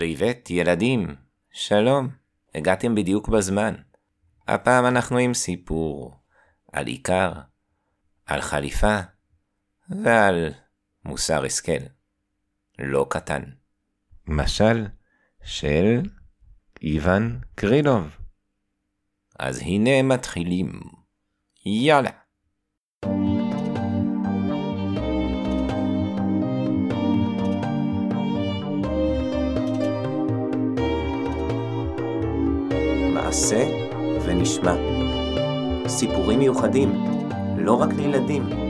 פריבט, ילדים, שלום, הגעתם בדיוק בזמן. הפעם אנחנו עם סיפור על עיקר, על חליפה ועל מוסר השכל. לא קטן. משל של איוון קרילוב. אז הנה מתחילים. יאללה. מעשה ונשמע. סיפורים מיוחדים, לא רק לילדים.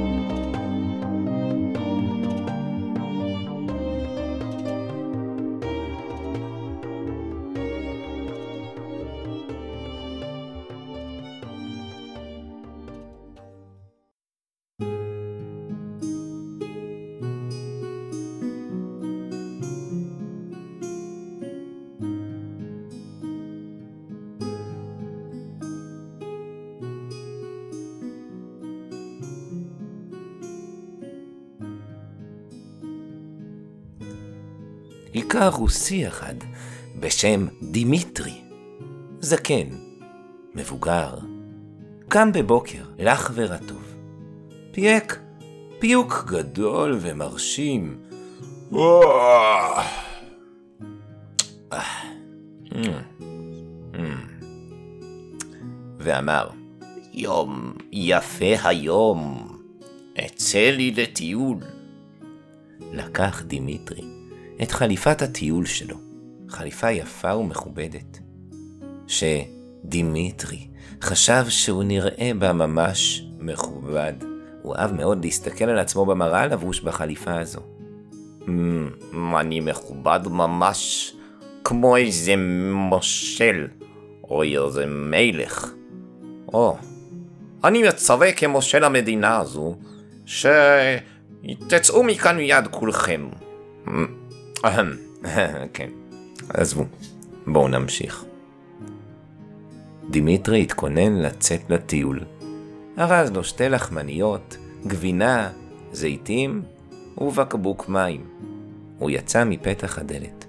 איכר רוסי אחד בשם דימיטרי. זקן, מבוגר, קם בבוקר לח ורטוב. פיהק, פיהוק גדול ומרשים. ואמר, יום יפה היום, אצא לי לטיול. לקח דימיטרי את חליפת הטיול שלו, חליפה יפה ומכובדת, שדימיטרי חשב שהוא נראה בה ממש מכובד. הוא אהב מאוד להסתכל על עצמו במראה לבוש בחליפה הזו. ממ, אני מכובד ממש כמו איזה מושל, או איזה מלך. או, אני מצווה כמושל המדינה הזו, שתצאו מכאן מיד כולכם. אהם, כן, עזבו, בואו נמשיך. דימיטרי התכונן לצאת לטיול. ארז לו שתי לחמניות, גבינה, זיתים ובקבוק מים. הוא יצא מפתח הדלת,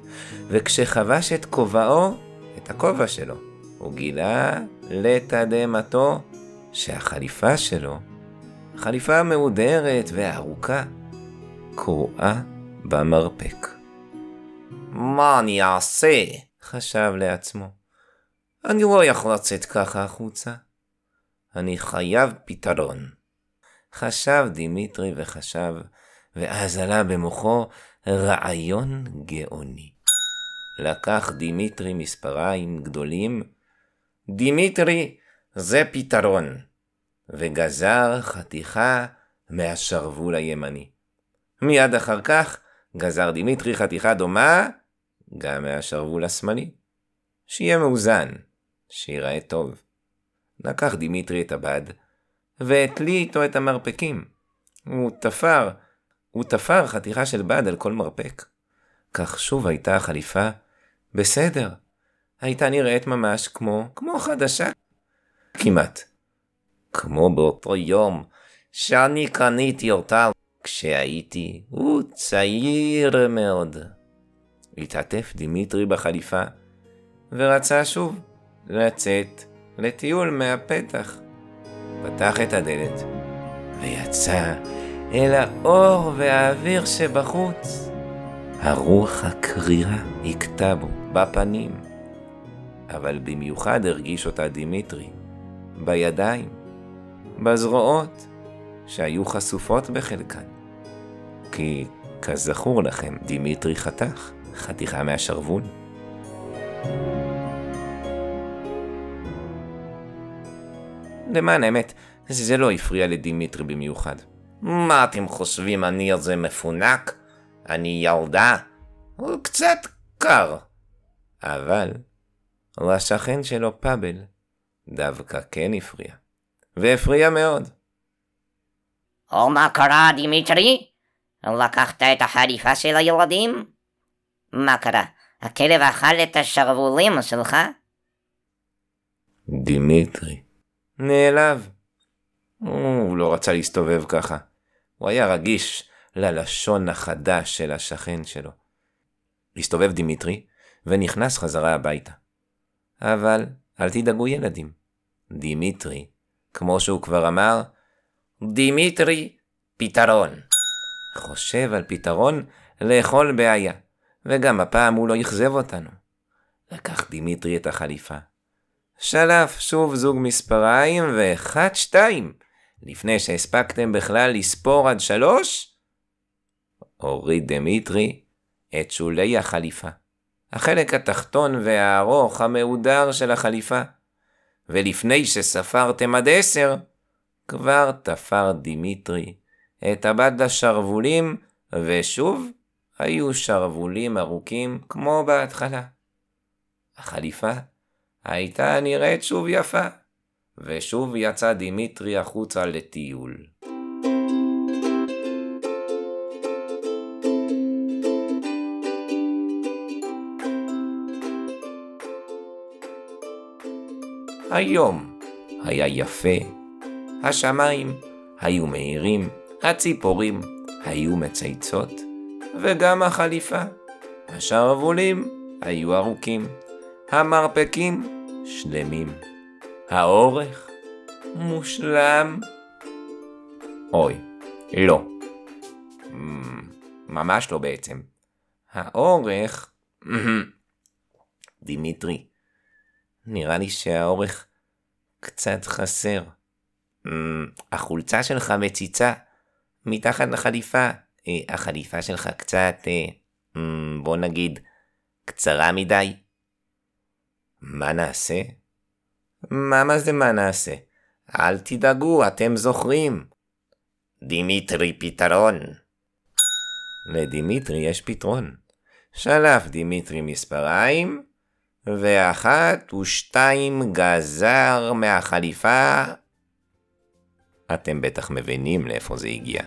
וכשחבש את כובעו, את הכובע שלו, הוא גילה לתדהמתו שהחליפה שלו, חליפה מהודרת וארוכה, קרועה במרפק. מה אני אעשה? חשב לעצמו. אני לא יכול לצאת ככה החוצה. אני חייב פתרון. חשב דימיטרי וחשב, ואז עלה במוחו רעיון גאוני. לקח דימיטרי מספריים גדולים, דימיטרי, זה פתרון, וגזר חתיכה מהשרוול הימני. מיד אחר כך גזר דימיטרי חתיכה דומה גם מהשרוול השמאלי. שיהיה מאוזן, שיראה טוב. לקח דימיטרי את הבד, והטליא איתו את המרפקים. הוא תפר, הוא תפר חתיכה של בד על כל מרפק. כך שוב הייתה החליפה בסדר. הייתה נראית ממש כמו, כמו חדשה. כמעט. כמו באותו יום שאני קניתי אותה כשהייתי, הוא צעיר מאוד. התעטף דימיטרי בחליפה, ורצה שוב לצאת לטיול מהפתח. פתח את הדלת, ויצא אל האור והאוויר שבחוץ. הרוח הקרירה הכתה בו בפנים, אבל במיוחד הרגיש אותה דימיטרי, בידיים, בזרועות, שהיו חשופות בחלקן. כי, כזכור לכם, דימיטרי חתך חתיכה מהשרוול. למען האמת, זה לא הפריע לדימיטרי במיוחד. מה אתם חושבים, אני איזה מפונק? אני ילדה? הוא קצת קר. אבל לשכן שלו פאבל דווקא כן הפריע. והפריע מאוד. או מה קרה, דימיטרי? לקחת את החליפה של הילדים? מה קרה? הכלב אכל את השרוולים שלך? דימיטרי נעלב. הוא לא רצה להסתובב ככה. הוא היה רגיש ללשון החדה של השכן שלו. הסתובב דימיטרי, ונכנס חזרה הביתה. אבל אל תדאגו ילדים. דימיטרי, כמו שהוא כבר אמר, דימיטרי, פתרון. חושב על פתרון לכל בעיה, וגם הפעם הוא לא אכזב אותנו. לקח דימיטרי את החליפה. שלף שוב זוג מספריים ואחד שתיים. לפני שהספקתם בכלל לספור עד שלוש, הוריד דמיטרי את שולי החליפה. החלק התחתון והארוך המהודר של החליפה. ולפני שספרתם עד עשר, כבר תפר דימיטרי את הבד השרוולים, ושוב היו שרוולים ארוכים כמו בהתחלה. החליפה הייתה נראית שוב יפה, ושוב יצא דימיטרי החוצה לטיול. היום היה יפה, השמיים היו מהירים, הציפורים היו מצייצות, וגם החליפה. השרוולים היו ארוכים, המרפקים שלמים, האורך מושלם. אוי, לא. ממש לא בעצם. האורך... דימיטרי, נראה לי שהאורך קצת חסר. החולצה שלך מציצה מתחת לחליפה. אה, החליפה שלך קצת, אה, בוא נגיד, קצרה מדי. מה נעשה? מה מה זה מה נעשה? אל תדאגו, אתם זוכרים. דימיטרי פתרון. לדימיטרי יש פתרון. שלף דימיטרי מספריים, ואחת ושתיים גזר מהחליפה. אתם בטח מבינים לאיפה זה הגיע.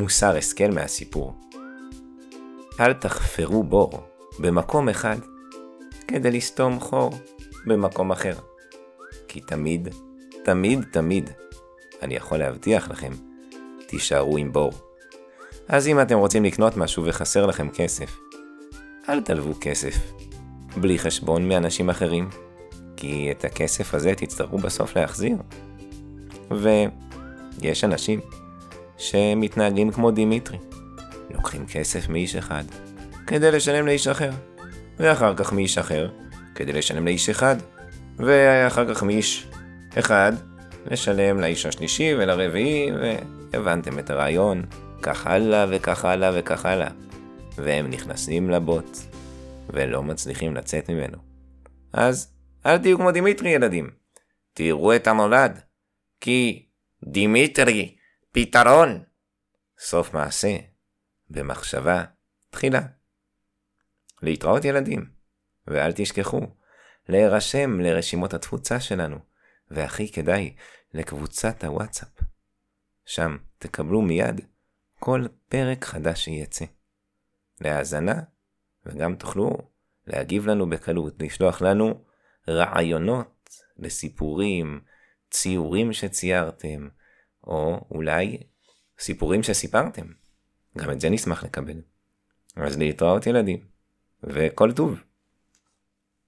מוסר השכל מהסיפור. אל תחפרו בור במקום אחד כדי לסתום חור במקום אחר. כי תמיד, תמיד, תמיד, אני יכול להבטיח לכם, תישארו עם בור. אז אם אתם רוצים לקנות משהו וחסר לכם כסף, אל תלוו כסף, בלי חשבון מאנשים אחרים, כי את הכסף הזה תצטרכו בסוף להחזיר. ויש אנשים שמתנהגים כמו דימיטרי. לוקחים כסף מאיש אחד כדי לשלם לאיש אחר, ואחר כך מאיש אחר כדי לשלם לאיש אחד, ואחר כך מאיש אחד לשלם לאיש השלישי ולרביעי, והבנתם את הרעיון, כך הלאה וכך הלאה וכך הלאה. והם נכנסים לבוט, ולא מצליחים לצאת ממנו. אז אל תהיו כמו דימיטרי ילדים, תראו את הנולד, כי דימיטרי פתרון. סוף מעשה, במחשבה תחילה. להתראות ילדים, ואל תשכחו להירשם לרשימות התפוצה שלנו, והכי כדאי, לקבוצת הוואטסאפ. שם תקבלו מיד כל פרק חדש שיצא. להאזנה, וגם תוכלו להגיב לנו בקלות, לשלוח לנו רעיונות לסיפורים, ציורים שציירתם, או אולי סיפורים שסיפרתם. גם את זה נשמח לקבל. אז להתראות ילדים, וכל טוב.